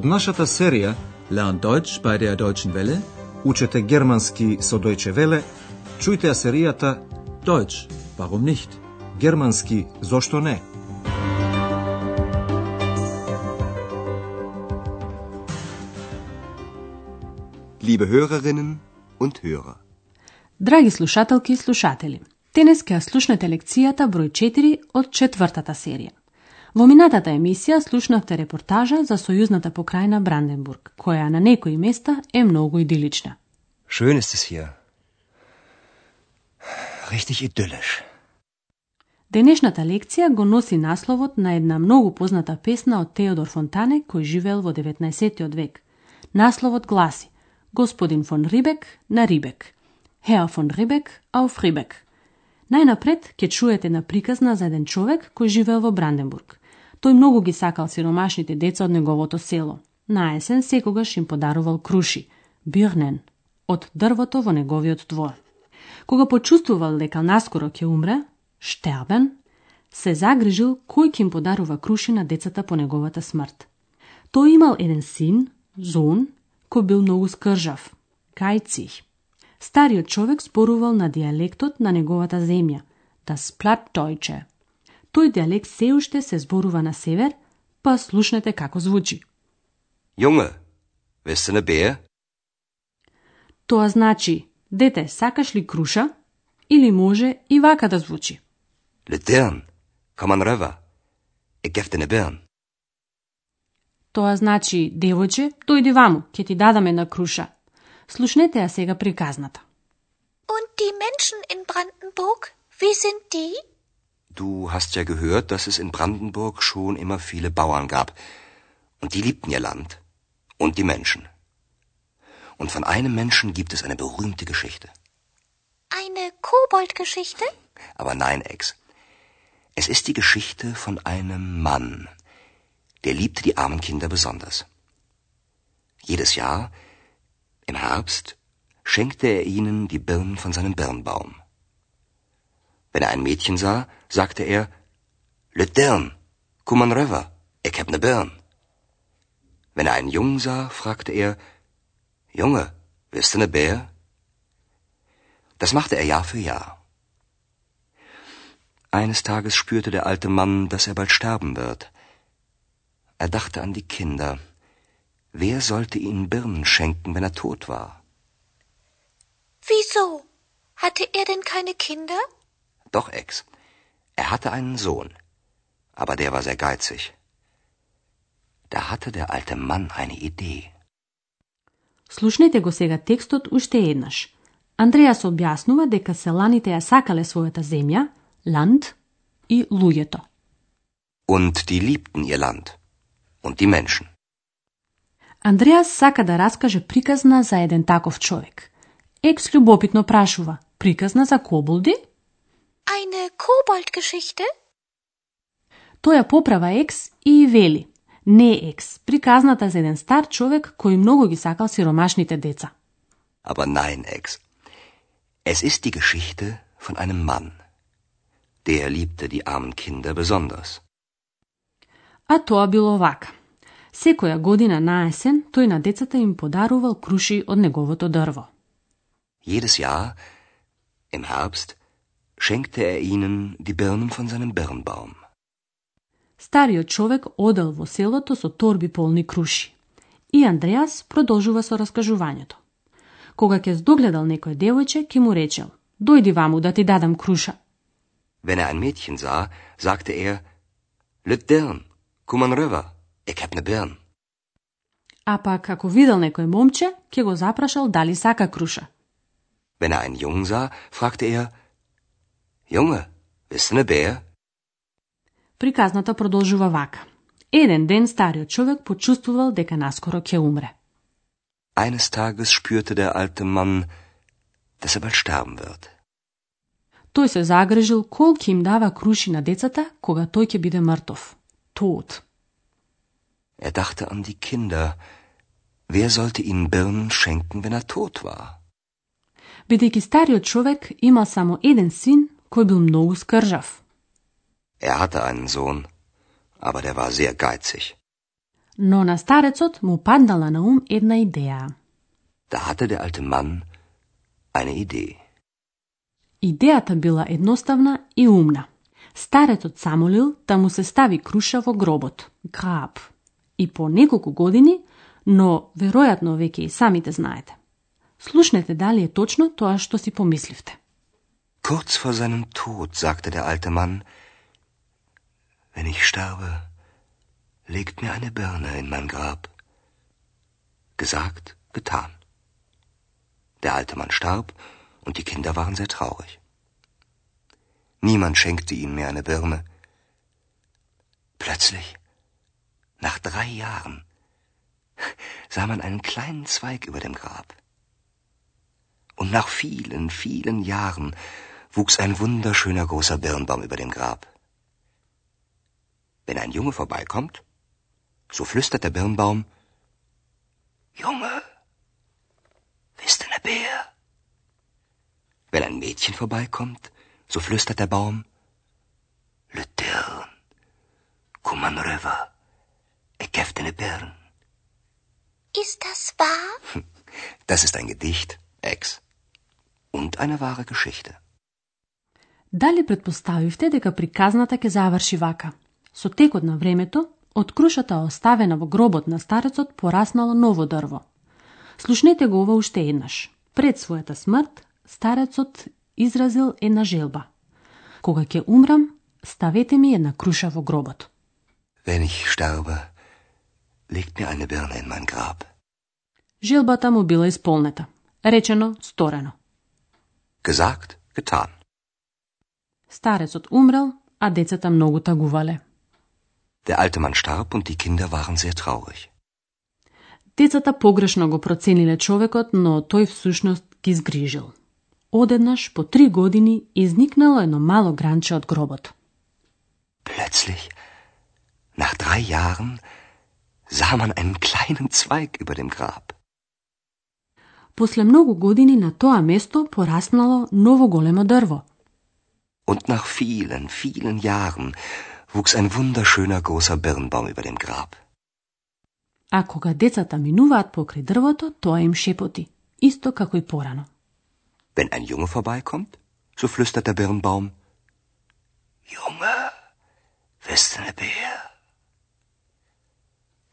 Од нашата серија Lern Deutsch bei der Deutschen Welle. Учете германски со Deutsche Welle, чујте ја серијата Deutsch, warum nicht? Германски зошто не? Liebe Hörerinnen und Hörer. Драги слушателки и слушатели, денес ќе ја слушнете лекцијата број 4 од четвртата серија. Во минатата емисија слушнавте репортажа за сојузната покрајна Бранденбург, која на некои места е многу идилична. Schön ist es hier. Richtig idyllisch. Денешната лекција го носи насловот на една многу позната песна од Теодор Фонтане кој живеел во 19. век. Насловот гласи Господин фон Рибек на Рибек. Хеа фон Рибек ауф Рибек. Најнапред ќе чуете на приказна за еден човек кој живеел во Бранденбург. Тој многу ги сакал сиромашните деца од неговото село. На есен секогаш им подарувал круши, бирнен, од дрвото во неговиот двор. Кога почувствувал дека наскоро ќе умре, штербен, се загрижил кој ќе им подарува круши на децата по неговата смрт. Тој имал еден син, зон, кој бил многу скржав, кајцих. Стариот човек спорувал на диалектот на неговата земја, да сплат тојче. Тој диалект се уште се зборува на север, па слушнете како звучи. Junge, willst du ne Bär? Тоа значи, дете, сакаш ли круша? Или може и вака да звучи. An röver. Ik gef dir ne Birn. Тоа значи, девојче, дојди ваму, ќе ти дадам една круша. Слушнете ја сега приказната. Und die Menschen in Brandenburg, wie sind die? Du hast ja gehört, dass es in Brandenburg schon immer viele Bauern gab. Und die liebten ihr Land. Und die Menschen. Und von einem Menschen gibt es eine berühmte Geschichte. Eine Koboldgeschichte? Aber nein, Ex. Es ist die Geschichte von einem Mann. Der liebte die armen Kinder besonders. Jedes Jahr, im Herbst, schenkte er ihnen die Birnen von seinem Birnbaum. Wenn er ein Mädchen sah, sagte er, Lüt Dirn, komm an röver, ich hab ne Birn. Wenn er einen Jungen sah, fragte er, Junge, willst du ne Bär? Das machte er Jahr für Jahr. Eines Tages spürte der alte Mann, dass er bald sterben wird. Er dachte an die Kinder. Wer sollte ihnen Birnen schenken, wenn er tot war? Wieso? Hatte er denn keine Kinder? Doch, Ex. Er hatte einen Sohn. Aber der war sehr geizig. Da hatte der alte Mann eine Idee. Слушнете го сега текстот уште еднаш. Андреас објаснува дека селаните ја сакале својата земја, ланд и луѓето. Und die liebten ihr Land. Und die Menschen. Андреас сака да раскаже приказна за еден таков човек. Екс љубопитно прашува, приказна за коболди? Eine Koboldgeschichte? Тој ја поправа Екс и вели, не Екс, приказната за еден стар човек кој многу ги сакал сиромашните деца. Aber nein, Ex. Es ist die Geschichte von einem Mann. Der liebte die armen Kinder besonders. А тоа било вака. Секоја година на есен тој на децата им подарувал круши од неговото дрво. Jedes Jahr, im Herbst, schenkte er ihnen die Birnen von seinem Birnbaum. Стариот човек одел во селото со торби полни круши. И Андреас продолжува со раскажувањето. Кога ќе здогледал некој девојче, ќе му речел, дојди ваму да ти дадам круша. Wenn er ein Mädchen sah, sagte er, Lüt Dirn, komm an röver, ich hab ne Birn. А пак ако видел некој момче, ќе го запрашал дали сака круша. Wenn er einen Jungen sah, fragte er, Willst du ne Bär? Приказната продолжува вака. Еден ден стариот човек почувствувал дека наскоро ќе умре. Eines Tages spürte der alte Mann, dass er bald sterben wird. Тој се загрежил кол ќе им дава круши на децата кога тој ќе биде мртов. Тот. Er dachte an die Kinder. Wer sollte ihnen Birnen schenken, wenn er tot war? Бидејќи стариот човек имал само еден син кој бил многу скржав. Er hatte einen Sohn, aber der war sehr geizig. Но на старецот му паднала на ум една идеја. Da hatte der alte Mann eine Idee. Идејата била едноставна и умна. Старецот самолил да му се стави круша во гробот, граб. И по неколку години, но веројатно веќе и самите знаете. Слушнете дали е точно тоа што си помисливте. Kurz vor seinem Tod sagte der alte Mann, wenn ich sterbe, legt mir eine Birne in mein Grab. Gesagt, getan. Der alte Mann starb und die Kinder waren sehr traurig. Niemand schenkte ihnen mehr eine Birne. Plötzlich, nach drei Jahren, sah man einen kleinen Zweig über dem Grab. Und nach vielen, vielen Jahren wuchs ein wunderschöner großer Birnbaum über dem Grab. Wenn ein Junge vorbeikommt, so flüstert der Birnbaum, Junge, bist du ne Bär? Wenn ein Mädchen vorbeikommt, so flüstert der Baum, Le Dirn, Kuman River, ich gef dir ne Birn. Ist das wahr? Das ist ein Gedicht, Ex. Und eine wahre Geschichte. Дали предпоставивте дека приказната ќе заврши вака? Со текот на времето, од крушата оставена во гробот на старецот пораснало ново дрво. Слушнете го ова уште еднаш. Пред својата смрт, старецот изразил една желба. Кога ќе умрам, ставете ми една круша во гробот. Wenn ich sterbe, legt mir eine Birne in mein Grab. Желбата му била исполнета. Речено, сторено. Gesagt, getan. Старецот умрел, а децата многу тагувале. Der alte Mann starb und die Kinder waren sehr traurig. Децата погрешно го процениле човекот, но тој всушност ги згрижил. Одеднаш, по три години, изникнало едно мало гранче од гробот. Plötzlich, nach drei Jahren, sah man einen kleinen Zweig über dem Grab. После многу години на тоа место пораснало ново големо дрво. Und nach vielen, vielen Jahren wuchs ein wunderschöner großer Birnbaum über dem Grab. А кога децата минуваат покрај дрвото, тоа им шепоти, исто како и порано. Wenn ein Junge vorbeikommt, so flüstert der Birnbaum, Junge, bist du ne Bär?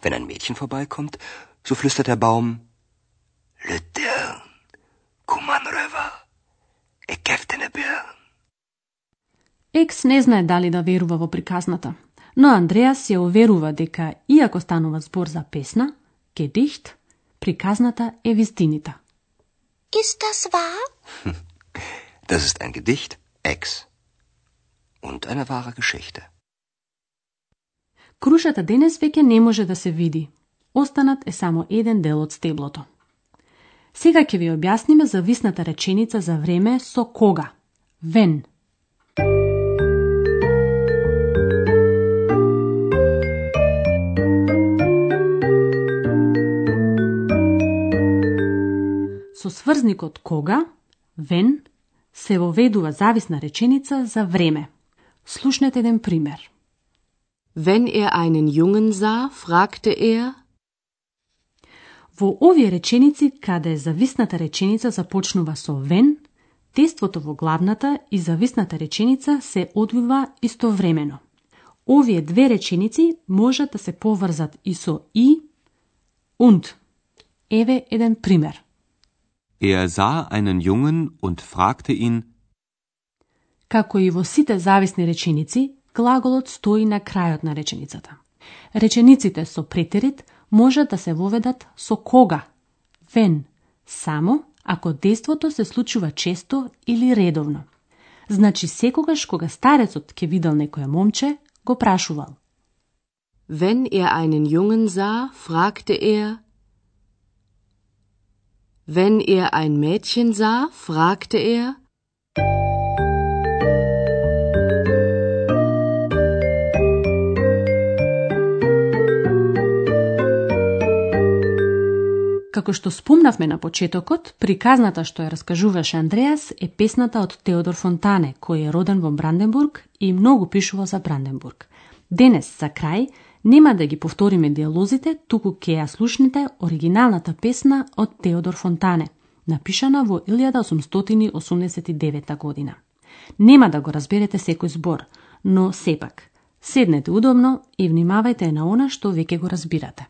Wenn ein Mädchen vorbeikommt, so flüstert der Baum, Le Dirn, Kuman River, ich gef dir ne Birn. Екс не знае дали да верува во приказната, но Андреас ја уверува дека, иако станува збор за песна, гедихт, приказната е вистинита. Ist das wahr? Das ist ein Gedicht, Ex. Und eine wahre Geschichte. Крушата денес веќе не може да се види. Останат е само еден дел од стеблото. Сега ќе ви објасниме зависната реченица за време со кога. Вен. Сврзникот кога, вен, се воведува зависна реченица за време. Слушнете еден пример. Wenn er einen Jungen sah, fragte er, Во овие реченици, каде зависната реченица започнува со вен, теството во главната и зависната реченица се одвива истовремено. Овие две реченици можат да се поврзат и со и, und. Еве еден пример. Er sah einen Jungen und fragte ihn, Како и во сите зависни реченици, глаголот стои на крајот на реченицата. Речениците со претерит можат да се воведат со кога, вен, само ако действото се случува често или редовно. Значи секогаш кога старецот ќе видел некое момче, го прашувал. wenn er einen Jungen sah, fragte er, wenn er ein Mädchen sah, fragte er, Како што спомнавме на почетокот, приказната што ја раскажуваше Андреас е песната од Теодор Фонтане, кој е роден во Бранденбург и многу пишува за Бранденбург. Денес, за крај, Нема да ги повториме диалозите, туку ќе ја слушнете оригиналната песна од Теодор Фонтане, напишана во 1889 година. Нема да го разберете секој збор, но сепак, седнете удобно и внимавајте на она што веќе го разбирате.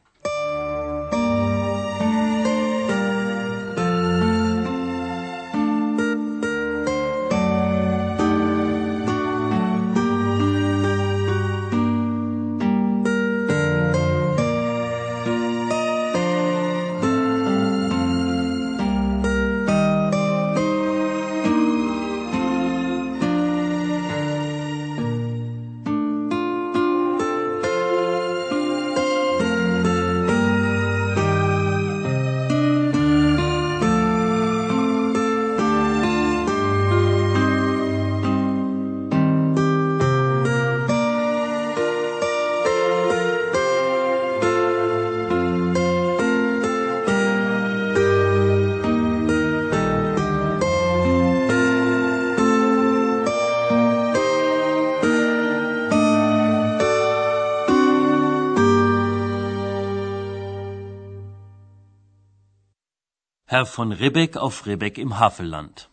Herr von Ribbeck auf Ribbeck im Havelland.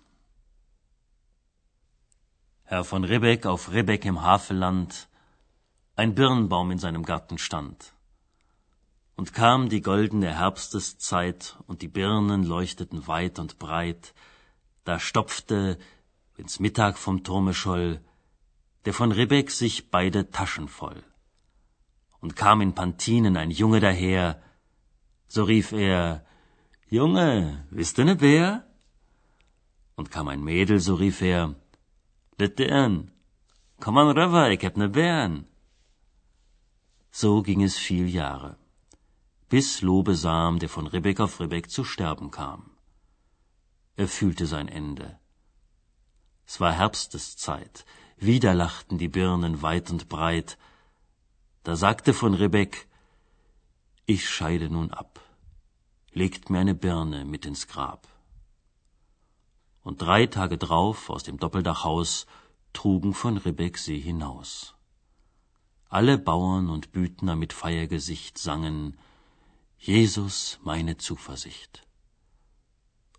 Herr von Ribbeck auf Ribbeck im Havelland, ein Birnbaum in seinem Garten stand. Und kam die goldene Herbsteszeit, und die Birnen leuchteten weit und breit, da stopfte, wenn's Mittag vom Turme scholl, der von Ribbeck sich beide Taschen voll. Und kam in Pantinen ein Junge daher, so rief er, Junge, bist du ne Bär? Und kam ein Mädel, so rief er, Litern, komm an rüber, ich hab ne Bären. So ging es viel Jahre, bis Lobesam, der von Ribbeck auf Ribbeck zu sterben kam. Er fühlte sein Ende. Es war Herbsteszeit, wieder lachten die Birnen weit und breit. Da sagte von Ribbeck, ich scheide nun ab legt mir eine Birne mit ins Grab. Und drei Tage drauf aus dem Doppeldachhaus trugen von Ribbeck sie hinaus. Alle Bauern und Büdner mit Feiergesicht sangen Jesus meine Zuversicht.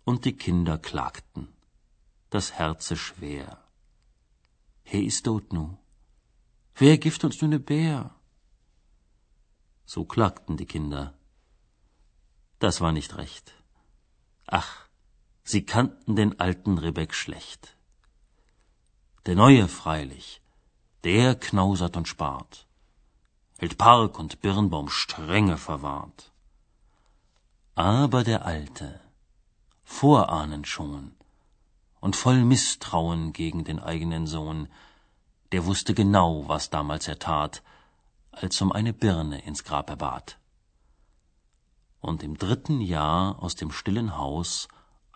Und die Kinder klagten, das Herze schwer. He ist tot nu. Wer gift uns nu ne Bär? So klagten die Kinder das war nicht recht. Ach, sie kannten den alten Ribbeck schlecht. Der neue freilich, der knausert und spart, hält Park und Birnbaum strenge verwahrt. Aber der alte, vorahnend schon und voll Misstrauen gegen den eigenen Sohn, der wusste genau, was damals er tat, als um eine Birne ins Grab er bat und im dritten Jahr aus dem stillen Haus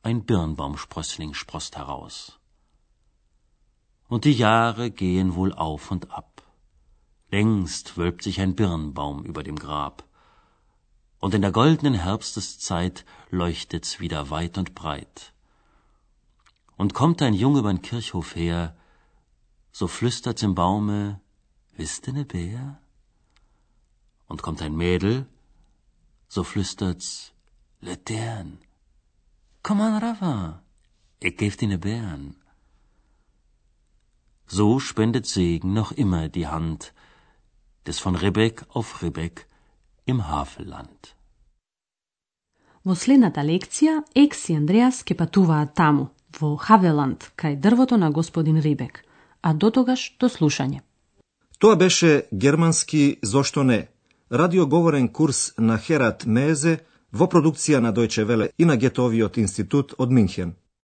ein Birnbaumsprössling sproßt heraus. Und die Jahre gehen wohl auf und ab. Längst wölbt sich ein Birnbaum über dem Grab. Und in der goldenen Herbsteszeit leuchtet's wieder weit und breit. Und kommt ein Junge übern Kirchhof her, so flüstert's im Baume, wisst ne Bär? Und kommt ein Mädel, so flüstert's Latern. Komm an, Rafa, ich geb dir ne Bären. So spendet Segen noch immer die Hand des von Ribbeck auf Ribbeck im Havelland. Во следната лекција, Екс и Андреас ке патуваат таму, во Хавеланд, кај дрвото на господин Рибек, а дотогаш до слушање. Тоа беше германски «Зошто не?» Радиоговорен курс на Херат Мезе во продукција на Дојче Веле и на Гетовиот институт од Минхен.